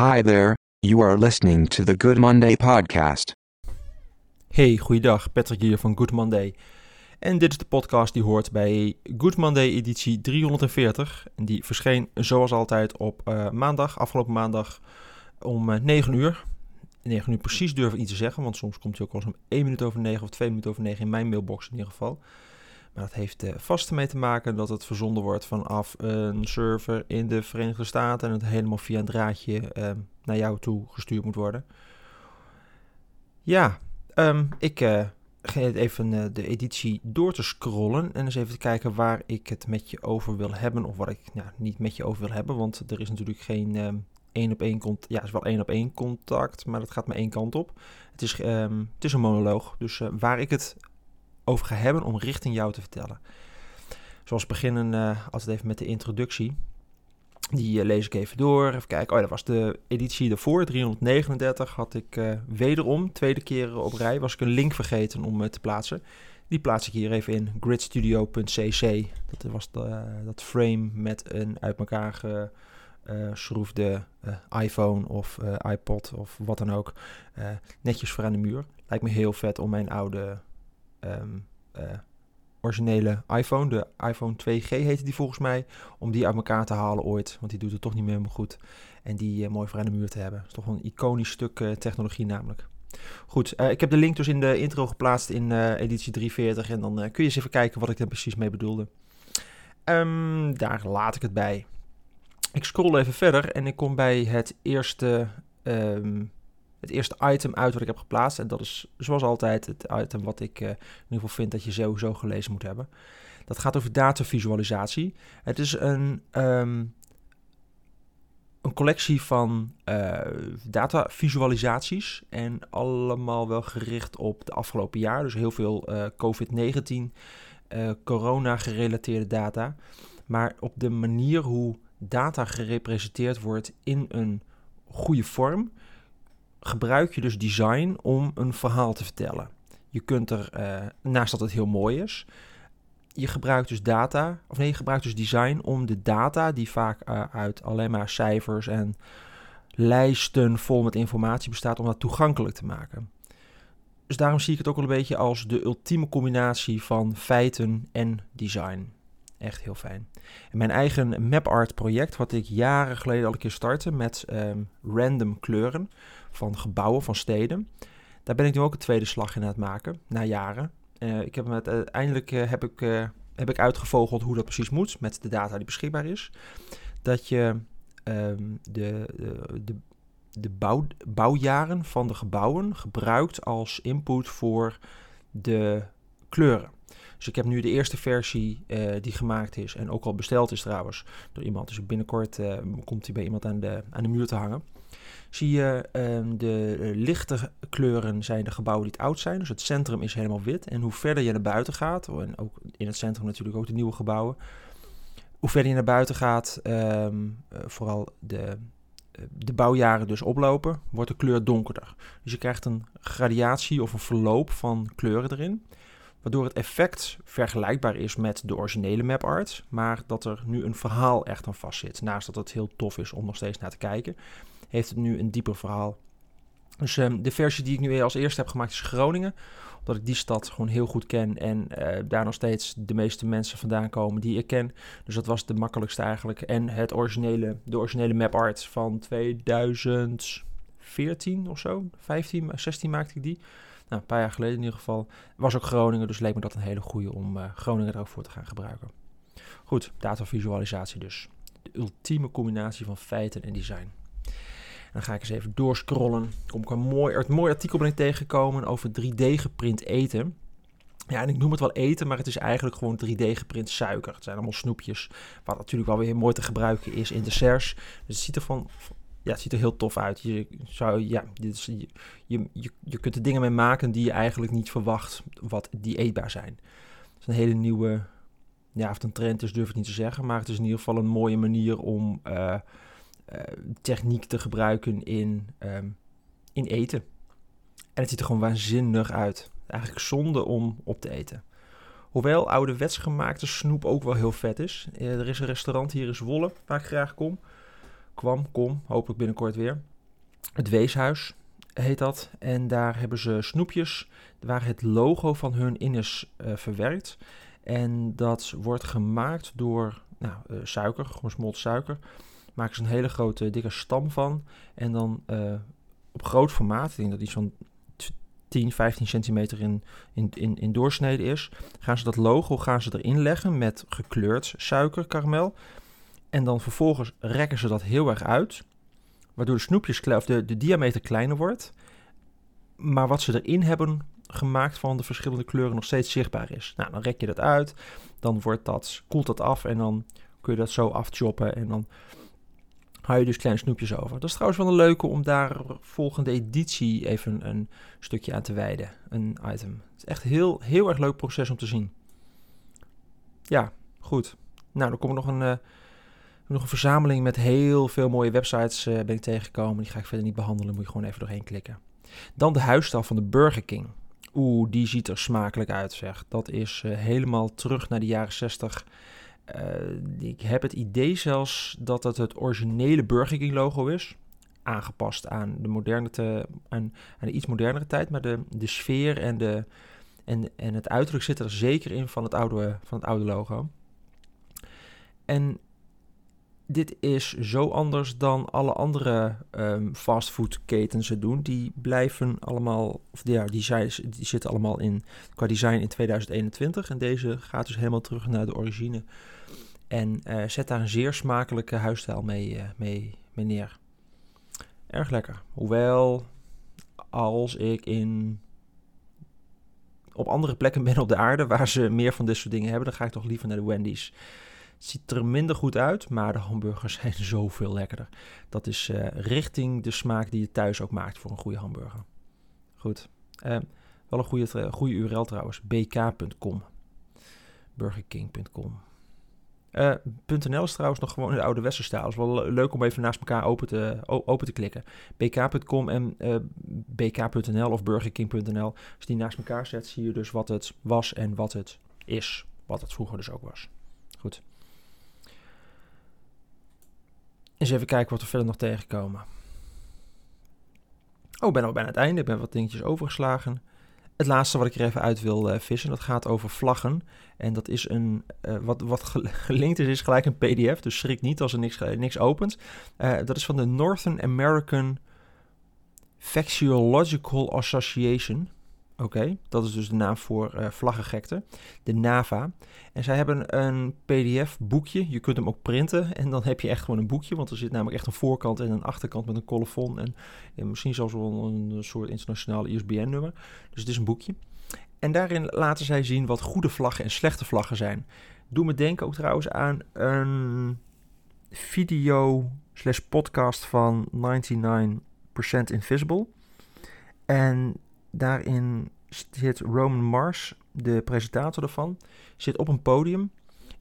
Hi there, you are listening to the Good Monday podcast. Hey, goeiedag, Patrick hier van Good Monday. En dit is de podcast die hoort bij Good Monday editie 340. En die verscheen zoals altijd op uh, maandag, afgelopen maandag om uh, 9 uur. 9 uur precies durf ik niet te zeggen, want soms komt hij ook wel eens om 1 minuut over 9 of 2 minuten over 9 in mijn mailbox in ieder geval. Maar dat heeft uh, vast ermee te maken dat het verzonden wordt vanaf een server in de Verenigde Staten en het helemaal via een draadje uh, naar jou toe gestuurd moet worden. Ja, um, ik uh, ga even de editie door te scrollen en eens even te kijken waar ik het met je over wil hebben of wat ik nou, niet met je over wil hebben, want er is natuurlijk geen um, één op één contact. Ja, het is wel één op één contact, maar dat gaat maar één kant op. Het is, het is een monoloog, dus waar ik het ga hebben om richting jou te vertellen. Zoals beginnen uh, altijd even met de introductie. Die uh, lees ik even door. Even kijken. Oh, dat was de editie ervoor, 339. Had ik uh, wederom, tweede keer op rij, was ik een link vergeten om te plaatsen. Die plaats ik hier even in gridstudio.cc. Dat was de, dat frame met een uit elkaar geschroefde iPhone of iPod of wat dan ook. netjes voor aan de muur. Lijkt me heel vet om mijn oude um, uh, originele iPhone. De iPhone 2G heette die volgens mij. Om die uit elkaar te halen ooit. Want die doet het toch niet meer helemaal goed. En die uh, mooi voor aan de muur te hebben. Dat is toch een iconisch stuk uh, technologie namelijk. Goed, ik heb de link dus in de intro geplaatst in editie 340. En dan kun je eens even kijken wat ik er precies mee bedoelde. Um, daar laat ik het bij. Ik scroll even verder en ik kom bij het eerste... Um, het eerste item uit wat ik heb geplaatst. En dat is zoals altijd het item wat ik uh, in ieder geval vind dat je sowieso gelezen moet hebben. Dat gaat over datavisualisatie. Het is een, um, een collectie van uh, datavisualisaties. En allemaal wel gericht op de afgelopen jaar. Dus heel veel uh, COVID-19, corona-gerelateerde data. Maar op de manier hoe data gerepresenteerd wordt in een goede vorm gebruik je dus design om een verhaal te vertellen. Je kunt er, uh, naast dat het heel mooi is, je gebruikt dus data, of nee, je gebruikt dus design om de data, die vaak uh, uit alleen maar cijfers en lijsten vol met informatie bestaat, om dat toegankelijk te maken. Dus daarom zie ik het ook wel een beetje als de ultieme combinatie van feiten en design. Echt heel fijn. En mijn eigen map-art project, wat ik jaren geleden al een keer startte met um, random kleuren van gebouwen, van steden. Daar ben ik nu ook een tweede slag in aan het maken, na jaren. Uh, ik heb met, uiteindelijk uh, heb, ik, heb ik uitgevogeld hoe dat precies moet met de data die beschikbaar is. Dat je de, de, de, de bouw, bouwjaren van de gebouwen gebruikt als input voor de kleuren. Dus ik heb nu de eerste versie uh, die gemaakt is en ook al besteld is trouwens door iemand. Dus binnenkort uh, komt hij bij iemand aan de, aan de muur te hangen. Zie je um, de lichte kleuren zijn de gebouwen die het oud zijn. Dus het centrum is helemaal wit. En hoe verder je naar buiten gaat, en ook in het centrum natuurlijk ook de nieuwe gebouwen. Hoe verder je naar buiten gaat, uh, vooral de, de bouwjaren dus oplopen, wordt de kleur donkerder. Dus je krijgt een gradatie of een verloop van kleuren erin waardoor het effect vergelijkbaar is met de originele map art, maar dat er nu een verhaal echt aan vast zit. Naast dat het heel tof is om nog steeds naar te kijken, heeft het nu een dieper verhaal. Dus um, de versie die ik nu als eerste heb gemaakt is Groningen, omdat ik die stad gewoon heel goed ken en uh, daar nog steeds de meeste mensen vandaan komen die ik ken. Dus dat was de makkelijkste eigenlijk. En het originele, de originele map art van 2014 of zo, 15, 16 maakte ik die. Nou, een paar jaar geleden in ieder geval. Was ook Groningen, dus leek me dat een hele goede om uh, Groningen er ook voor te gaan gebruiken. Goed, datavisualisatie dus. De ultieme combinatie van feiten en design. Dan ga ik eens even doorscrollen. Kom ik een mooi, een mooi artikel ben ik tegengekomen over 3D geprint eten. Ja, en ik noem het wel eten, maar het is eigenlijk gewoon 3D geprint suiker. Het zijn allemaal snoepjes, wat natuurlijk wel weer mooi te gebruiken is in desserts. Dus het ziet er van, ja, het ziet er heel tof uit. Je, zou, ja, dit je, je, je kunt er dingen mee maken die je eigenlijk niet verwacht wat die eetbaar zijn. Het is een hele nieuwe, ja, of een trend is durf ik niet te zeggen, maar het is in ieder geval een mooie manier om uh, uh, techniek te gebruiken in, um, in eten. En het ziet er gewoon waanzinnig uit. Eigenlijk zonde om op te eten. Hoewel ouderwets gemaakte snoep ook wel heel vet is. Uh, er is een restaurant hier in Zwolle waar ik graag kom kwam, kom, hopelijk binnenkort weer. Het Weeshuis heet dat. En daar hebben ze snoepjes waar het logo van hun in is uh, verwerkt. En dat wordt gemaakt door nou, uh, suiker, gesmolten suiker. Maken ze een hele grote, dikke stam van. En dan uh, op groot formaat, ik denk dat die zo'n 10, 15 centimeter in, in, in, in doorsnede is. Gaan ze dat logo gaan ze erin leggen met gekleurd suikerkaramel. En dan vervolgens rekken ze dat heel erg uit. Waardoor de snoepjes, of de, de diameter kleiner wordt. Maar wat ze erin hebben gemaakt van de verschillende kleuren nog steeds zichtbaar is. Nou, dan rek je dat uit. Dan wordt dat, koelt dat af en dan kun je dat zo afchoppen. En dan hou je dus kleine snoepjes over. Dat is trouwens wel een leuke om daar volgende editie even een stukje aan te wijden. Een item. Het is echt heel, heel erg leuk proces om te zien. Ja, goed. Nou, dan komt nog een, uh, nog een verzameling met heel veel mooie websites uh, ben ik tegengekomen. Die ga ik verder niet behandelen, moet je gewoon even doorheen klikken. Dan de huisstijl van de Burger King. Oeh, die ziet er smakelijk uit, zeg. Dat is uh, helemaal terug naar de jaren 60. Uh, ik heb het idee zelfs dat het het originele Burger King logo is. Aangepast aan de, moderne te, aan de iets modernere tijd. Maar de, de sfeer en, de, en, en het uiterlijk zit er zeker in van het oude, van het oude logo. En dit is zo anders dan alle andere um, fastfoodketens het doen. Die blijven allemaal, of ja, die, zijn, die zitten allemaal in, qua design in 2021. En deze gaat dus helemaal terug naar de origine. En uh, zet daar een zeer smakelijke huisstijl mee, uh, mee, mee neer. Erg lekker. Hoewel, als ik in op andere plekken ben op de aarde waar ze meer van dit soort dingen hebben, dan ga ik toch liever naar de Wendy's. Ziet er minder goed uit, maar de hamburgers zijn zoveel lekkerder. Dat is uh, richting de smaak die je thuis ook maakt voor een goede hamburger. Goed. Uh, wel een goede, goede URL trouwens. bk.com. Burgerking.com. Uh, .nl is trouwens nog gewoon in de oude westerstijl. Het is wel leuk om even naast elkaar open te, open te klikken. bk.com en uh, bk.nl of burgerking.nl. Als die naast elkaar zet, zie je dus wat het was en wat het is. Wat het vroeger dus ook was. Goed. Eens even kijken wat we verder nog tegenkomen. Oh, ik ben al bijna het einde. Ik ben wat dingetjes overgeslagen. Het laatste wat ik er even uit wil uh, vissen, dat gaat over vlaggen. En dat is een, uh, wat, wat gelinkt is, is gelijk een pdf. Dus schrik niet als er niks, niks opent. Dat is van de Northern American Vexillological Association. Oké, dat is dus de naam voor uh, vlaggengekte, de NAVA. En zij hebben een PDF-boekje. Je kunt hem ook printen en dan heb je echt gewoon een boekje. Want er zit namelijk echt een voorkant en een achterkant met een colofon. En, en misschien zelfs wel een soort internationale ISBN-nummer. Dus het is een boekje. En daarin laten zij zien wat goede vlaggen en slechte vlaggen zijn. Doe me denken ook trouwens aan een video slash podcast van 99% Invisible. En Daarin zit Roman Mars, de presentator ervan, zit op een podium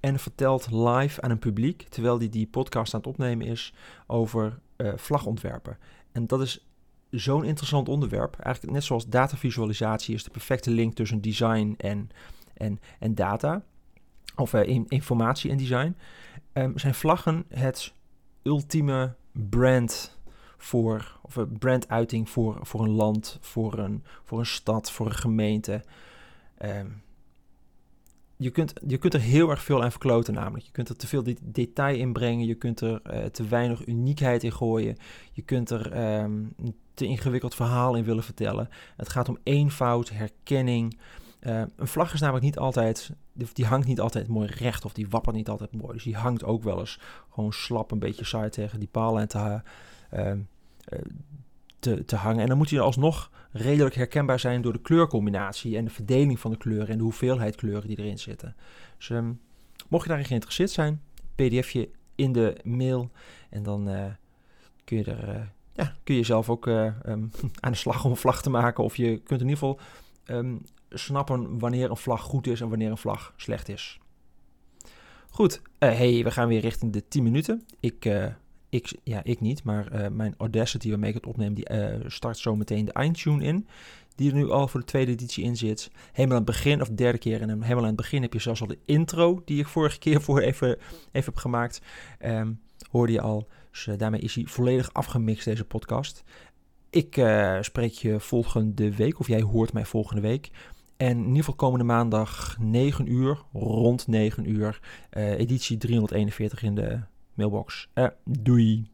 en vertelt live aan een publiek, terwijl hij die podcast aan het opnemen is, over uh, vlagontwerpen. En dat is zo'n interessant onderwerp. Eigenlijk net zoals datavisualisatie is de perfecte link tussen design en, en, en data. Of uh, informatie en design. Um, zijn vlaggen het ultieme brand voor, of een branduiting voor, voor een land, voor een, voor een stad, voor een gemeente. Um, je, kunt, je kunt er heel erg veel aan verkloten namelijk. Je kunt er te veel detail in brengen, je kunt er uh, te weinig uniekheid in gooien, je kunt er um, een te ingewikkeld verhaal in willen vertellen. Het gaat om eenvoud, herkenning. Uh, een vlag is namelijk niet altijd, die hangt niet altijd mooi recht of die wappert niet altijd mooi. Dus die hangt ook wel eens gewoon slap een beetje saai tegen die palen en te, Ehm, eh, te, te hangen. En dan moet hij alsnog redelijk herkenbaar zijn door de kleurcombinatie en de verdeling van de kleuren en de hoeveelheid kleuren die erin zitten. Dus ehm, mocht je daarin geïnteresseerd zijn, pdfje in de mail en dan uh, kun je er uh, ja, kun je zelf ook um, aan de slag om een vlag te maken. Of je kunt in ieder geval snappen wanneer een vlag goed is en wanneer een vlag slecht is. Goed, hey, we gaan weer richting de 10 minuten. Ik ik, ja, ik niet, maar uh, mijn Audacity waarmee ik het opneem, die uh, start zo meteen de eindtune in. Die er nu al voor de tweede editie in zit. Helemaal aan het begin, of de derde keer. En helemaal aan het begin heb je zelfs al de intro, die ik vorige keer voor even, even heb gemaakt. Um, hoorde je al Dus daarmee is hij volledig afgemixt, deze podcast. Ik spreek je volgende week, of jij hoort mij volgende week. En in ieder geval komende maandag 9 uur, rond 9 uur, editie 341 in de mailbox. doei!